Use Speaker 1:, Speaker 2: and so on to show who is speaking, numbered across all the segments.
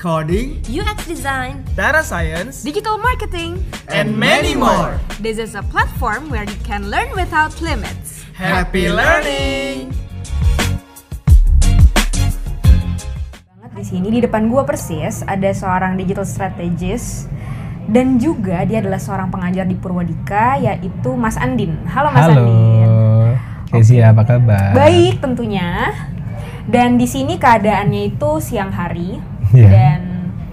Speaker 1: coding,
Speaker 2: UX design,
Speaker 1: data science,
Speaker 2: digital marketing,
Speaker 1: and many more.
Speaker 2: This is a platform where you can learn without limits.
Speaker 1: Happy learning!
Speaker 3: banget di sini di depan gua persis ada seorang digital strategist dan juga dia adalah seorang pengajar di Purwadika yaitu Mas Andin. Halo Mas
Speaker 4: Halo,
Speaker 3: Andin.
Speaker 4: Casey apa kabar?
Speaker 3: Baik tentunya. Dan di sini keadaannya itu siang hari
Speaker 4: Iya.
Speaker 3: dan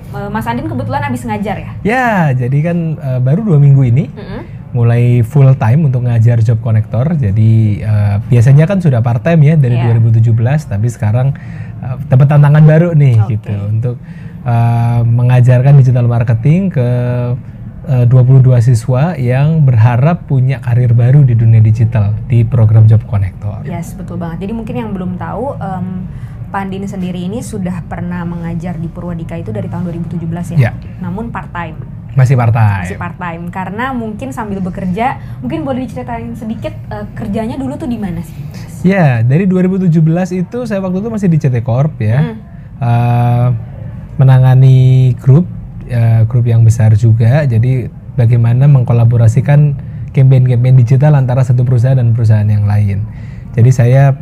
Speaker 3: eh, Mas Andin kebetulan habis ngajar ya.
Speaker 4: Ya, jadi kan eh, baru dua minggu ini
Speaker 3: Mm-mm.
Speaker 4: mulai full time untuk ngajar job connector. Jadi eh, biasanya kan sudah part time ya dari
Speaker 3: Iya.
Speaker 4: 2017, tapi sekarang eh, dapat tantangan baru nih
Speaker 3: Oke.
Speaker 4: gitu untuk eh, mengajarkan digital marketing ke eh, 22 siswa yang berharap punya karir baru di dunia digital di program job connector.
Speaker 3: Yes, betul banget. Jadi mungkin yang belum tahu em, Pak Andin sendiri ini sudah pernah mengajar di Purwadika itu dari tahun 2017 ya.
Speaker 4: Ya.
Speaker 3: Namun part time.
Speaker 4: Masih part time.
Speaker 3: masih part time karena mungkin sambil bekerja mungkin boleh diceritain sedikit eh, kerjanya dulu tuh di mana sih
Speaker 4: Ya, dari 2017 itu saya waktu itu masih di CT Corp ya.
Speaker 3: Hmm.
Speaker 4: Eh, menangani grup eh, grup yang besar juga. Jadi bagaimana mengkolaborasikan campaign-campaign digital antara satu perusahaan dan perusahaan yang lain. Jadi saya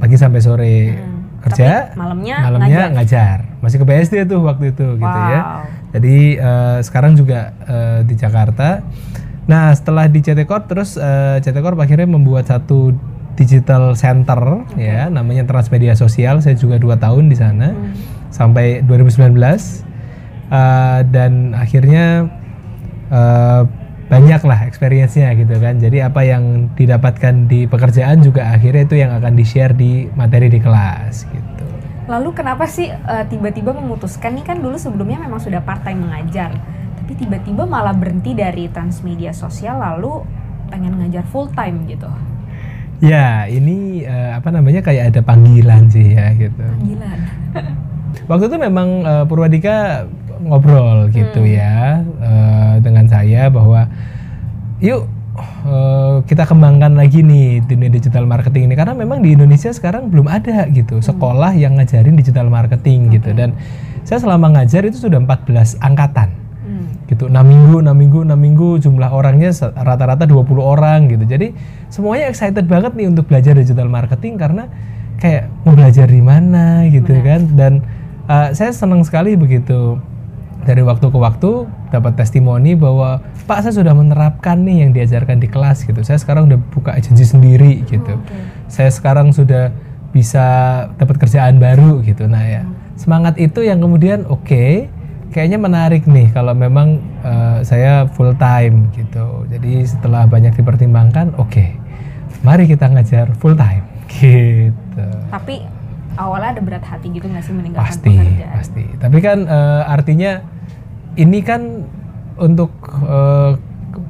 Speaker 4: pagi sampai sore
Speaker 3: Hmm.
Speaker 4: Kerja,
Speaker 3: Tapi malamnya
Speaker 4: malamnya
Speaker 3: ngajar.
Speaker 4: ngajar. Masih ke BSD tuh waktu itu gitu ya.
Speaker 3: Wow.
Speaker 4: Jadi eh, sekarang juga eh, di Jakarta. Nah setelah di CT Corp terus eh, CT Corp akhirnya membuat satu digital center ya namanya Transmedia Sosial. Saya juga dua tahun di sana
Speaker 3: Hmm.
Speaker 4: sampai 2019 Eh, dan akhirnya eh, banyak lah experience-nya gitu kan. Jadi apa yang didapatkan di pekerjaan juga akhirnya itu yang akan di-share di materi di kelas gitu.
Speaker 3: lalu kenapa sih eh, tiba-tiba memutuskan nih kan dulu sebelumnya memang sudah part time mengajar tapi tiba-tiba malah berhenti dari transmedia sosial lalu pengen ngajar full time gitu
Speaker 4: Ya, ini eh, apa namanya kayak ada panggilan sih ya gitu.
Speaker 3: gila
Speaker 4: Waktu itu memang eh, Purwadika ngobrol gitu ya eh, dengan saya bahwa yuk eh, kita kembangkan lagi nih dunia digital marketing ini. Karena memang di Indonesia sekarang belum ada gitu sekolah yang ngajarin digital marketing gitu. Dan saya selama ngajar itu sudah 14 angkatan.
Speaker 3: Hmm.
Speaker 4: gitu 6 minggu 6 minggu 6 minggu jumlah orangnya rata-rata 20 orang gitu. Jadi semuanya excited banget nih untuk belajar digital marketing karena kayak mau belajar di mana gitu kan. Dan uh, saya senang sekali begitu dari waktu ke waktu dapat testimoni bahwa Pak saya sudah menerapkan nih yang diajarkan di kelas gitu. Saya sekarang udah buka agensi sendiri gitu. Saya sekarang sudah bisa dapat kerjaan baru gitu. Nah ya. Semangat itu yang kemudian oke kayaknya menarik nih kalau memang eh, saya full time gitu. Jadi setelah banyak dipertimbangkan, oke, mari kita ngajar full time gitu.
Speaker 3: tapi awalnya ada berat hati gitu nggak sih meninggalkan
Speaker 4: Pasti,
Speaker 3: pekerjaan
Speaker 4: pasti. Tapi kan eh, artinya ini kan untuk eh,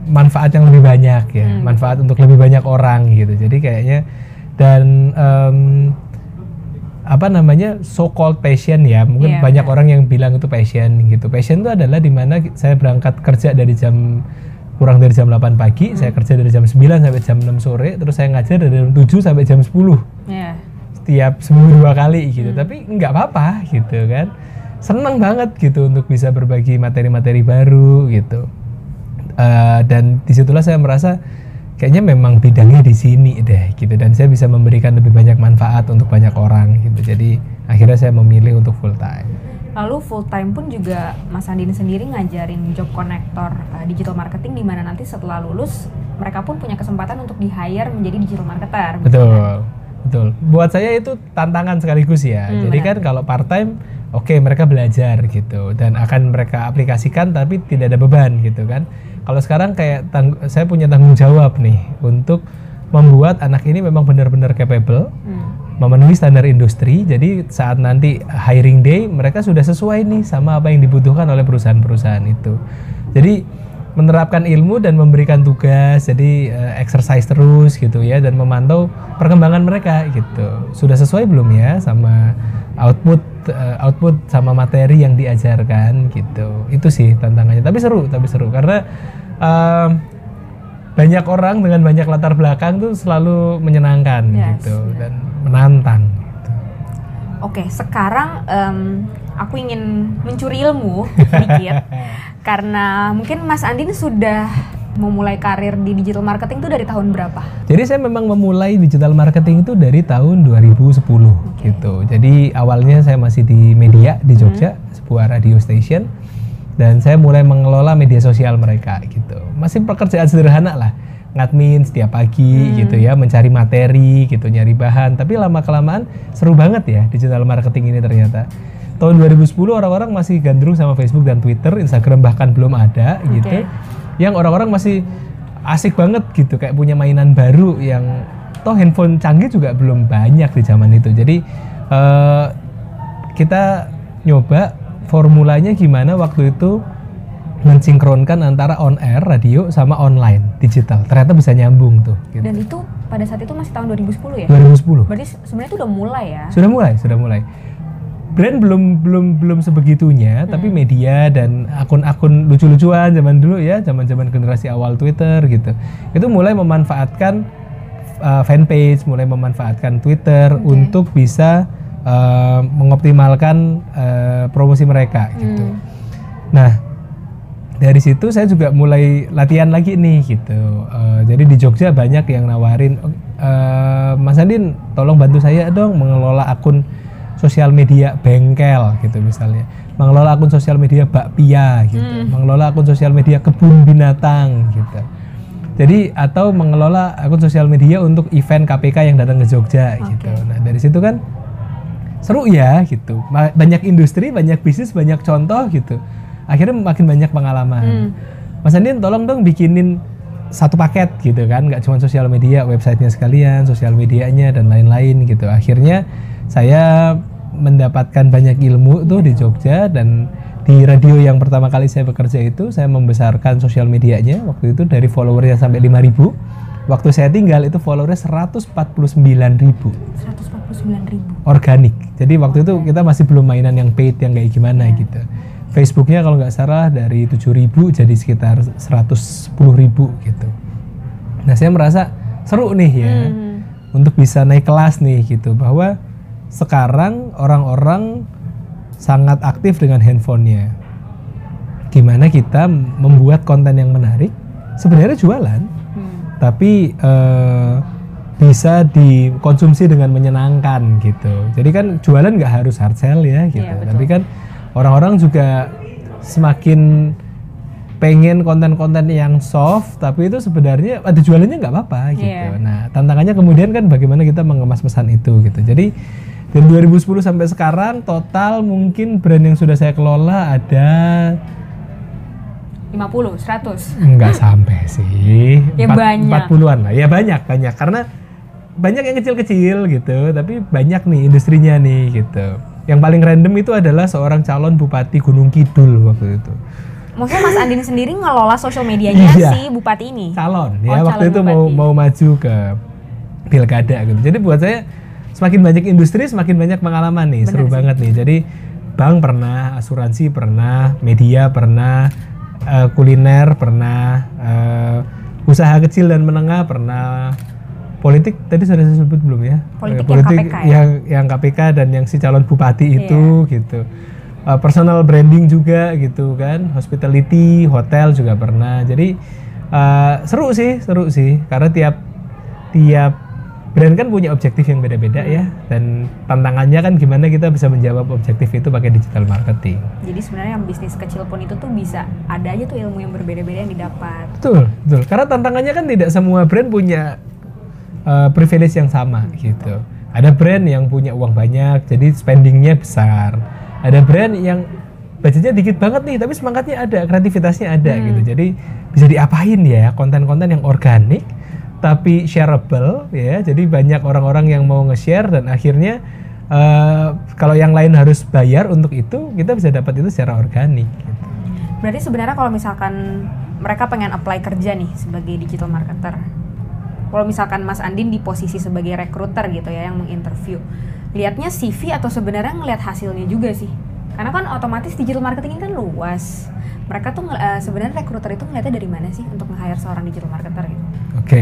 Speaker 4: manfaat yang lebih banyak ya,
Speaker 3: Hmm.
Speaker 4: manfaat untuk lebih banyak orang gitu. Jadi kayaknya dan em, apa namanya so called passion ya mungkin
Speaker 3: Iya,
Speaker 4: banyak
Speaker 3: benar.
Speaker 4: orang yang bilang itu passion gitu passion itu adalah di mana saya berangkat kerja dari jam kurang dari jam 8 pagi saya kerja dari jam 9 sampai jam 6 sore terus saya ngajar dari jam 7 sampai jam 10
Speaker 3: ya
Speaker 4: setiap seminggu dua kali gitu. Tapi nggak apa-apa gitu kan. Seneng banget gitu untuk bisa berbagi materi-materi baru gitu. Eh, dan di situlah saya merasa kayaknya memang bidangnya di sini deh gitu. Dan saya bisa memberikan lebih banyak manfaat untuk banyak orang gitu. Jadi akhirnya saya memilih untuk full time.
Speaker 3: Lalu full time pun juga Mas Andin sendiri ngajarin job connector uh, digital marketing di mana nanti setelah lulus mereka pun punya kesempatan untuk di hire menjadi digital marketer.
Speaker 4: betul betul. Buat saya itu tantangan sekaligus ya.
Speaker 3: Hmm,
Speaker 4: jadi
Speaker 3: benar.
Speaker 4: kan kalau part time oke mereka belajar gitu. Dan akan mereka aplikasikan tapi tidak ada beban gitu kan. Kalau sekarang kayak saya punya tanggung jawab nih untuk membuat anak ini memang benar-benar capable
Speaker 3: Hmm.
Speaker 4: memenuhi standar industri. Jadi saat nanti hiring day mereka sudah sesuai nih sama apa yang dibutuhkan oleh perusahaan-perusahaan itu. Jadi menerapkan ilmu dan memberikan tugas jadi eh, exercise terus gitu ya dan memantau perkembangan mereka gitu. Sudah sesuai belum ya sama output eh, output sama materi yang diajarkan gitu? Itu sih tantangannya. Tapi seru tapi seru. Karena eh, banyak orang dengan banyak latar belakang tuh selalu menyenangkan
Speaker 3: Yes,
Speaker 4: gitu dan menantang gitu.
Speaker 3: Oke, sekarang em, aku ingin mencuri ilmu sedikit karena mungkin Mas Andin sudah memulai karir di digital marketing itu dari tahun berapa?
Speaker 4: Jadi saya memang memulai digital marketing itu dari tahun 2010 gitu. Jadi awalnya saya masih di media di Jogja, sebuah radio station dan saya mulai mengelola media sosial mereka gitu. Masih pekerjaan sederhana lah, ngadmin setiap pagi gitu ya, mencari materi gitu, nyari bahan. Tapi lama kelamaan seru banget ya digital marketing ini ternyata. Tahun 2010 orang-orang masih gandrung sama Facebook dan Twitter, Instagram bahkan belum ada gitu. Yang orang-orang masih asik banget gitu, kayak punya mainan baru yang toh handphone canggih juga belum banyak di zaman itu. Jadi eh, kita nyoba formulanya gimana waktu itu mensinkronkan antara on air radio sama online digital. Ternyata bisa nyambung tuh. Gitu.
Speaker 3: Dan itu pada saat itu masih tahun 2010 ya?
Speaker 4: 2010
Speaker 3: Berarti se- sebenarnya itu udah mulai ya?
Speaker 4: sudah mulai, sudah mulai. Brand belum belum belum sebegitunya, tapi media dan akun-akun lucu-lucuan zaman dulu ya, zaman-zaman generasi awal Twitter gitu. Itu mulai memanfaatkan uh, fanpage, mulai memanfaatkan Twitter untuk bisa uh, mengoptimalkan uh, promosi mereka gitu. Nah, dari situ saya juga mulai latihan lagi nih gitu. Eh, jadi di Jogja banyak yang nawarin, "Eh, Mas Andin, tolong bantu saya dong mengelola akun sosial media bengkel gitu misalnya, mengelola akun sosial media bakpia gitu, mengelola akun sosial media kebun binatang gitu. Jadi atau mengelola akun sosial media untuk event KPK yang datang ke Jogja gitu. Nah dari situ kan seru ya gitu. Banyak industri banyak bisnis banyak contoh gitu. Akhirnya makin banyak pengalaman. Mas Andin tolong dong bikinin satu paket gitu kan. Nggak cuma sosial media websitenya sekalian sosial medianya dan lain-lain gitu. Akhirnya saya mendapatkan banyak ilmu tuh di Jogja dan di radio yang pertama kali saya bekerja itu saya membesarkan sosial medianya waktu itu dari followernya sampai 5000 waktu saya tinggal itu followernya 149.000
Speaker 3: 149 ribu.
Speaker 4: organik. Jadi waktu itu kita masih belum mainan yang paid yang kayak gimana gitu. Facebooknya kalau nggak salah dari 7.000 jadi sekitar 110.000 gitu. Nah saya merasa seru nih ya untuk bisa naik kelas nih gitu bahwa sekarang orang-orang sangat aktif dengan handphonenya. Gimana kita membuat konten yang menarik? Sebenarnya jualan, tapi eh, bisa dikonsumsi dengan menyenangkan gitu. Jadi kan jualan nggak harus hard sell ya gitu.
Speaker 3: Betul.
Speaker 4: tapi kan orang-orang juga semakin pengen konten-konten yang soft, tapi itu sebenarnya ada jualannya nggak apa-apa gitu.
Speaker 3: Iya.
Speaker 4: Nah tantangannya kemudian kan bagaimana kita mengemas pesan itu gitu. Jadi dari 2010 sampai sekarang total mungkin brand yang sudah saya kelola ada
Speaker 3: 50, 100.
Speaker 4: Enggak sampai sih.
Speaker 3: Ya banyak.
Speaker 4: 40-an lah. Ya banyak, banyak. Karena banyak yang kecil-kecil gitu, tapi banyak nih industrinya nih gitu. Yang paling random itu adalah seorang calon bupati Gunung Kidul waktu itu.
Speaker 3: Maksudnya Mas Andin sendiri ngelola sosial medianya
Speaker 4: Iya.
Speaker 3: si bupati ini?
Speaker 4: Calon
Speaker 3: Oh,
Speaker 4: ya waktu
Speaker 3: calon
Speaker 4: itu mau
Speaker 3: bupati.
Speaker 4: mau maju ke pilkada gitu. Jadi buat saya semakin banyak industri semakin banyak pengalaman nih, seru banget nih. Jadi bank pernah, asuransi pernah, media pernah, eh, kuliner pernah, eh, usaha kecil dan menengah pernah. Politik tadi sudah saya sebut belum ya?
Speaker 3: Politik
Speaker 4: Eh,
Speaker 3: yang KPK ya?
Speaker 4: yang yang KPK dan yang si calon bupati itu gitu. Uh, personal branding juga gitu kan, hospitality, hotel juga pernah. Jadi uh, seru sih, seru sih karena tiap tiap brand kan punya objektif yang beda-beda ya dan tantangannya kan gimana kita bisa menjawab objektif itu pakai digital marketing.
Speaker 3: Jadi sebenarnya yang bisnis kecil pun itu tuh bisa ada aja tuh ilmu yang berbeda-beda yang didapat.
Speaker 4: Betul, betul. Karena tantangannya kan tidak semua brand punya uh, privilege yang sama gitu. Ada brand yang punya uang banyak, jadi spendingnya besar. Ada brand yang budgetnya dikit banget nih, tapi semangatnya ada, kreativitasnya ada gitu. Jadi bisa diapain ya konten-konten yang organik, tapi shareable ya. Jadi banyak orang-orang yang mau nge-share dan akhirnya uh, kalau yang lain harus bayar untuk itu, kita bisa dapat itu secara organik. Gitu.
Speaker 3: Berarti sebenarnya kalau misalkan mereka pengen apply kerja nih sebagai digital marketer. Kalau misalkan Mas Andin di posisi sebagai recruiter gitu ya yang menginterview. Lihatnya CV atau sebenarnya ngelihat hasilnya juga sih. Karena kan otomatis digital marketing ini kan luas. Mereka tuh eh, sebenarnya recruiter itu ngeliatnya dari mana sih untuk nge-hire seorang digital marketer gitu.
Speaker 4: Oke,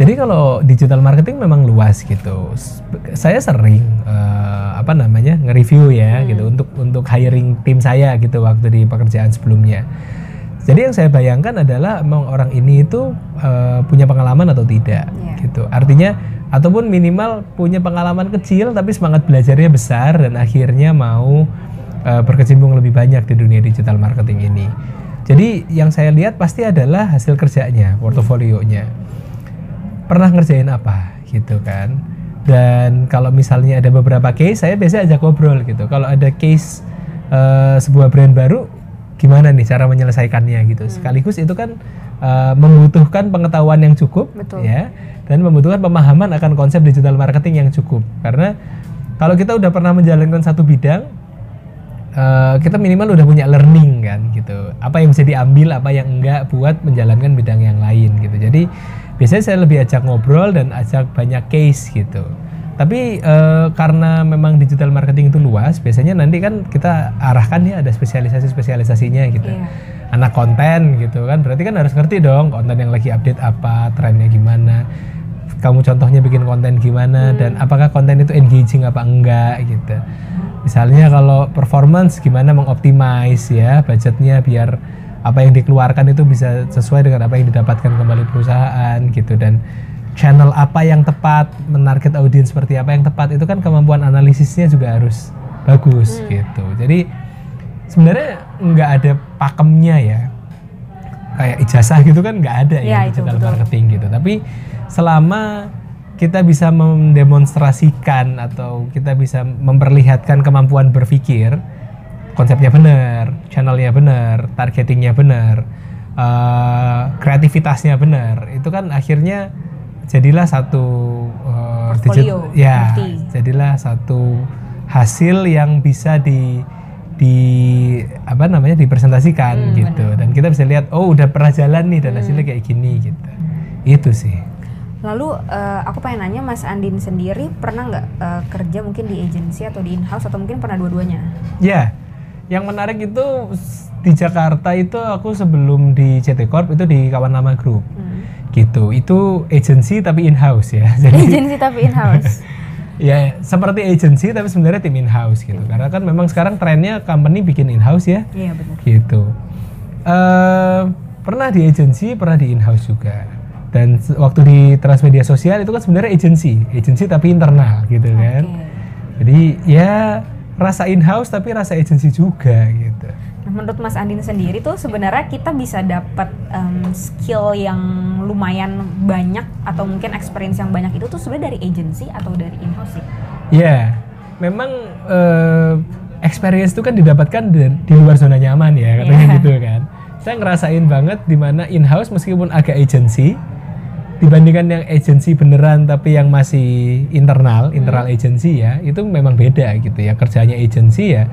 Speaker 4: jadi kalau digital marketing memang luas gitu. Saya sering eh, apa namanya nge-review ya gitu untuk untuk hiring tim saya gitu waktu di pekerjaan sebelumnya. Jadi yang saya bayangkan adalah emang orang ini itu eh, punya pengalaman atau tidak
Speaker 3: Iya.
Speaker 4: gitu. Artinya ataupun minimal punya pengalaman kecil tapi semangat belajarnya besar dan akhirnya mau eh, berkecimpung lebih banyak di dunia digital marketing ini. Jadi yang saya lihat pasti adalah hasil kerjanya, portofolionya pernah ngerjain apa gitu kan. Dan kalau misalnya ada beberapa case saya biasanya ajak ngobrol gitu. Kalau ada case eh, sebuah brand baru gimana nih cara menyelesaikannya gitu. Sekaligus itu kan eh, membutuhkan pengetahuan yang cukup
Speaker 3: Betul.
Speaker 4: ya dan membutuhkan pemahaman akan konsep digital marketing yang cukup. Karena kalau kita udah pernah menjalankan satu bidang eh, kita minimal udah punya learning kan gitu. Apa yang bisa diambil apa yang enggak buat menjalankan bidang yang lain gitu. Jadi biasanya saya lebih ajak ngobrol dan ajak banyak case gitu. Tapi eh, karena memang digital marketing itu luas biasanya nanti kan kita arahkan ya ada spesialisasi spesialisasinya gitu.
Speaker 3: Iya.
Speaker 4: anak konten gitu kan berarti kan harus ngerti dong konten yang lagi update apa trennya gimana kamu contohnya bikin konten gimana dan apakah konten itu engaging apa enggak gitu. Misalnya kalau performance gimana mengoptimize ya budgetnya biar apa yang dikeluarkan itu bisa sesuai dengan apa yang didapatkan kembali perusahaan gitu. Dan channel apa yang tepat menarget audiens seperti apa yang tepat itu kan kemampuan analisisnya juga harus bagus gitu. Jadi sebenarnya nggak ada pakemnya ya. Kayak ijazah gitu kan nggak ada ya,
Speaker 3: itu
Speaker 4: digital
Speaker 3: betul.
Speaker 4: marketing gitu. Tapi selama kita bisa mendemonstrasikan atau kita bisa memperlihatkan kemampuan berpikir konsepnya benar channelnya benar targetingnya benar eh, kreativitasnya benar itu kan akhirnya jadilah satu eh,
Speaker 3: Portfolio,
Speaker 4: digit- ya jadilah satu hasil yang bisa di di apa namanya dipresentasikan gitu. dan kita bisa lihat oh udah pernah jalan nih dan hasilnya kayak gini gitu. Itu sih.
Speaker 3: Lalu eh, aku pengen nanya Mas Andin sendiri pernah nggak eh, kerja mungkin di agency atau di in-house atau mungkin pernah dua-duanya?
Speaker 4: ya yang menarik itu di Jakarta itu aku sebelum di CT Corp itu di kawan nama group
Speaker 3: Hmm.
Speaker 4: gitu. Itu agency tapi in house ya. Jadi
Speaker 3: agency tapi in-house.
Speaker 4: ya seperti agency tapi sebenarnya tim in house gitu karena kan memang sekarang trennya company bikin in house ya.
Speaker 3: Iya benar.
Speaker 4: gitu. Eh pernah di agency pernah di in house juga. Dan waktu di transmedia sosial itu kan sebenarnya agency. Agency tapi internal gitu kan.
Speaker 3: Oke.
Speaker 4: jadi ya rasa in house tapi rasa agency juga gitu
Speaker 3: Nah, menurut Mas Andin sendiri tuh sebenarnya kita bisa dapat em, skill yang lumayan banyak atau mungkin experience yang banyak itu tuh sebenarnya dari agency atau dari in-house sih?
Speaker 4: ya memang eh, experience itu kan didapatkan di, di luar zona nyaman ya katanya
Speaker 3: Iya.
Speaker 4: gitu kan saya ngerasain banget di mana in house meskipun agak agency dibandingkan yang agency beneran tapi yang masih internal internal agency ya itu memang beda gitu ya kerjanya agency ya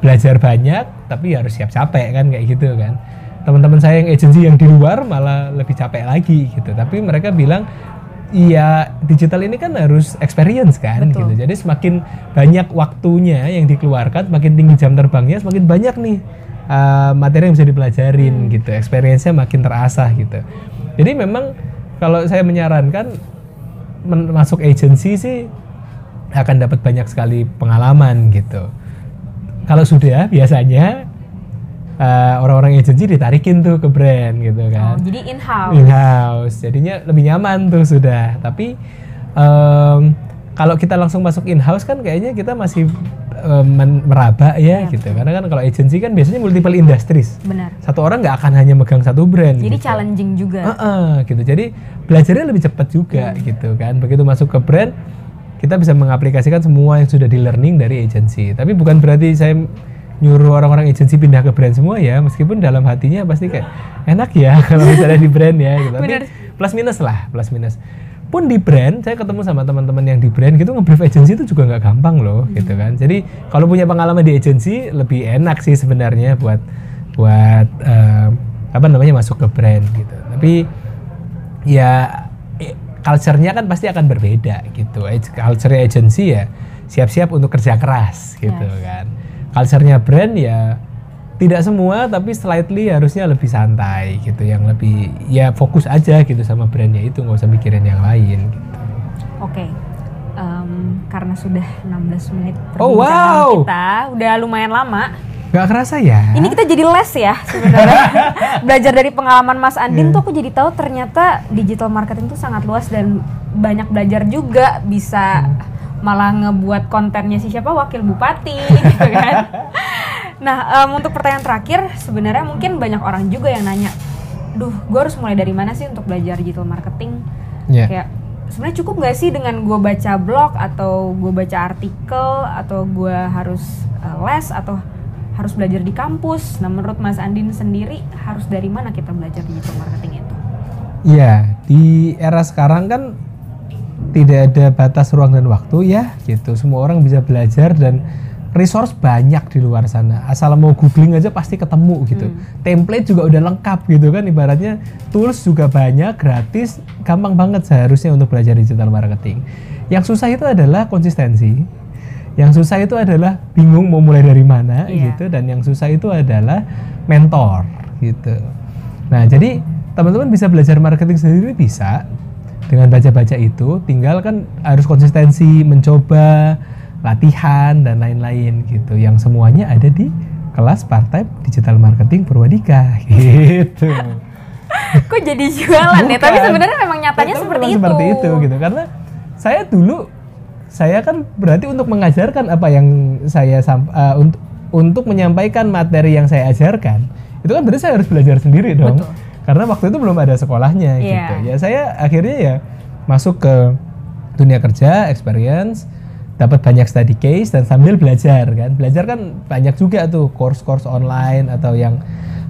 Speaker 4: belajar banyak tapi harus siap capek kan kayak gitu kan teman-teman saya yang agency yang di luar malah lebih capek lagi gitu tapi mereka bilang Iya, digital ini kan harus experience kan
Speaker 3: Betul.
Speaker 4: gitu. Jadi semakin banyak waktunya yang dikeluarkan, semakin tinggi jam terbangnya, semakin banyak nih uh, materi yang bisa dipelajarin gitu. Experience-nya makin terasah gitu. Jadi memang kalau saya menyarankan men- masuk agency sih akan dapat banyak sekali pengalaman gitu. Kalau sudah biasanya uh, orang-orang agency ditarikin tuh ke brand gitu kan
Speaker 3: Oh, jadi in-house.
Speaker 4: in-house jadinya lebih nyaman tuh sudah tapi em, kalau kita langsung masuk in-house kan kayaknya kita masih men- meraba ya
Speaker 3: Iya,
Speaker 4: gitu. karena kan kalau agency kan biasanya multiple industries.
Speaker 3: Benar.
Speaker 4: satu orang nggak akan hanya megang satu brand
Speaker 3: Jadi
Speaker 4: gitu.
Speaker 3: challenging juga.
Speaker 4: Heeh, gitu. Jadi belajarnya lebih cepat juga gitu kan. Begitu masuk ke brand kita bisa mengaplikasikan semua yang sudah di learning dari agency tapi bukan berarti saya nyuruh orang-orang agency pindah ke brand semua ya. Meskipun dalam hatinya pasti kayak enak ya kalau misalnya di brand ya gitu. tapi plus minus lah plus minus pun di brand saya ketemu sama teman-teman yang di brand gitu nge-brief agency itu juga nggak gampang loh gitu kan. Jadi kalau punya pengalaman di agency lebih enak sih sebenarnya buat buat eh, apa namanya masuk ke brand gitu. Tapi ya culture-nya kan pasti akan berbeda gitu. Culture agency ya siap-siap untuk kerja keras gitu
Speaker 3: Yes.
Speaker 4: kan. Culture-nya brand ya tidak semua tapi slightly harusnya lebih santai gitu yang lebih ya fokus aja gitu sama brandnya itu nggak usah mikirin yang lain gitu
Speaker 3: Oke. em, karena sudah 16 menit
Speaker 4: Oh, wow.
Speaker 3: kita, udah lumayan lama.
Speaker 4: Gak kerasa ya?
Speaker 3: Ini kita jadi les ya sebenarnya. Belajar dari pengalaman Mas Andin tuh aku jadi tahu ternyata digital marketing tuh sangat luas dan banyak belajar juga bisa malah ngebuat kontennya si siapa wakil bupati gitu kan. Nah, em, untuk pertanyaan terakhir sebenarnya mungkin banyak orang juga yang nanya, "Duh, gue harus mulai dari mana sih untuk belajar digital marketing?"
Speaker 4: Ya.
Speaker 3: Kayak sebenarnya cukup nggak sih dengan gue baca blog atau gue baca artikel atau gue harus eh, les atau harus belajar di kampus. Nah, menurut Mas Andin sendiri harus dari mana kita belajar digital marketing itu?
Speaker 4: Iya, di era sekarang kan tidak ada batas ruang dan waktu ya, gitu. Semua orang bisa belajar dan resource banyak di luar sana. Asal mau googling aja pasti ketemu gitu. Template juga udah lengkap gitu kan ibaratnya tools juga banyak, gratis, gampang banget seharusnya untuk belajar digital marketing. Yang susah itu adalah konsistensi. Yang susah itu adalah bingung mau mulai dari mana
Speaker 3: Iya.
Speaker 4: gitu dan yang susah itu adalah mentor gitu. Nah, jadi teman-teman bisa belajar marketing sendiri bisa dengan baca-baca itu, tinggal kan harus konsistensi, mencoba, latihan dan lain-lain gitu. Yang semuanya ada di kelas part-time digital marketing Purwadika gitu.
Speaker 3: Kok jadi jualan ya? Tapi
Speaker 4: Bukan.
Speaker 3: sebenarnya memang nyatanya
Speaker 4: Tapi
Speaker 3: seperti itu.
Speaker 4: Seperti itu gitu. Karena saya dulu saya kan berarti untuk mengajarkan apa yang saya sam- eh, untuk untuk menyampaikan materi yang saya ajarkan itu kan berarti saya harus belajar sendiri dong.
Speaker 3: Betul.
Speaker 4: Karena waktu itu belum ada sekolahnya
Speaker 3: Iya.
Speaker 4: gitu. Ya saya akhirnya ya masuk ke dunia kerja, experience, dapat banyak study case dan sambil belajar kan. Belajar kan banyak juga tuh course-course online atau yang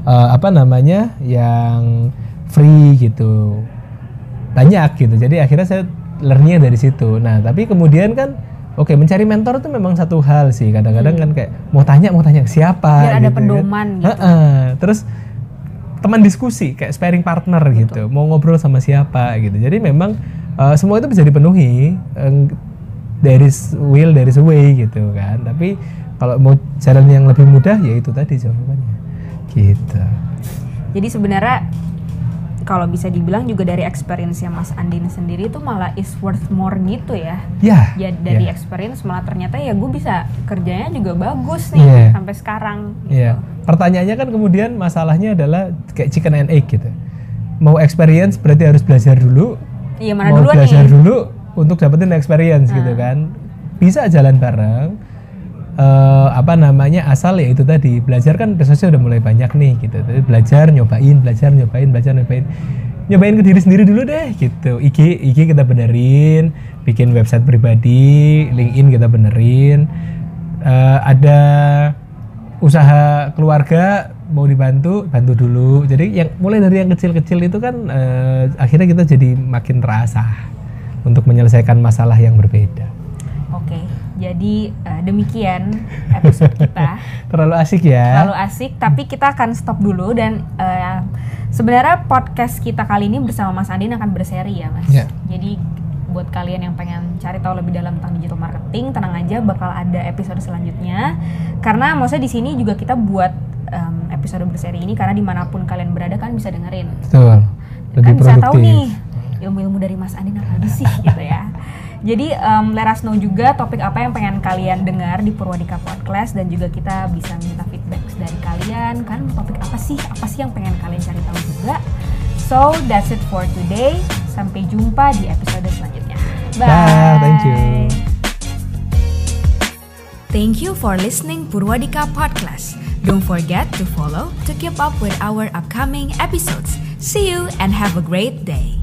Speaker 4: eh, apa namanya? yang free gitu banyak gitu jadi akhirnya saya learningnya dari situ nah tapi kemudian kan oke mencari mentor itu memang satu hal sih kadang-kadang kan kayak mau tanya mau tanya siapa
Speaker 3: Hmm. Biar ada
Speaker 4: gitu
Speaker 3: pedoman
Speaker 4: kan.
Speaker 3: gitu.
Speaker 4: Heeh. terus teman diskusi kayak sparing partner gitu mau ngobrol sama siapa gitu jadi memang eh, semua itu bisa dipenuhi Eh, there is will there is a way gitu kan tapi kalau mau jalan yang lebih mudah ya itu tadi jawabannya gitu
Speaker 3: Jadi sebenarnya kalau bisa dibilang juga dari experience yang Mas Andin sendiri itu malah is worth more gitu ya.
Speaker 4: ya
Speaker 3: Ya dari
Speaker 4: ya.
Speaker 3: experience malah ternyata ya gue bisa kerjanya juga bagus nih
Speaker 4: Iya.
Speaker 3: sampai sekarang.
Speaker 4: Iya. Pertanyaannya kan kemudian masalahnya adalah kayak chicken and egg gitu. Mau experience berarti harus belajar dulu.
Speaker 3: Iya mana
Speaker 4: mau
Speaker 3: duluan
Speaker 4: belajar
Speaker 3: nih?
Speaker 4: dulu untuk dapetin experience gitu kan. Bisa jalan bareng. Eh, apa namanya asal ya itu tadi belajar kan resource udah mulai banyak nih gitu. Tapi belajar nyobain, belajar nyobain, belajar nyobain. Nyobain ke diri sendiri dulu deh gitu. IG IG kita benerin, bikin website pribadi, LinkedIn kita benerin. Eh, ada usaha keluarga mau dibantu bantu dulu jadi yang mulai dari yang kecil-kecil itu kan eh, akhirnya kita jadi makin terasa untuk menyelesaikan masalah yang berbeda
Speaker 3: Oke, jadi eh, demikian episode kita.
Speaker 4: terlalu asik ya
Speaker 3: Terlalu asik, tapi kita akan stop dulu dan eh, sebenarnya podcast kita kali ini bersama Mas Andin akan berseri ya, Mas.
Speaker 4: Ya.
Speaker 3: Jadi buat kalian yang pengen cari tahu lebih dalam tentang digital marketing, tenang aja bakal ada episode selanjutnya. Karena maksudnya di sini juga kita buat em, episode berseri ini karena di mana pun kalian berada kan bisa dengerin.
Speaker 4: betul lebih
Speaker 3: kan bisa tahu nih Mas aja sih gitu ya. Jadi um, let us know juga topik apa yang pengen kalian dengar di Purwadika Podcast dan juga kita bisa minta feedback dari kalian kan topik apa sih apa sih yang pengen kalian cari tahu juga. So that's it for today. Sampai jumpa di episode selanjutnya. Bye.
Speaker 4: Dah, thank you.
Speaker 2: Thank you for listening Purwadika Podcast. Don't forget to follow to keep up with our upcoming episodes. See you and have a great day.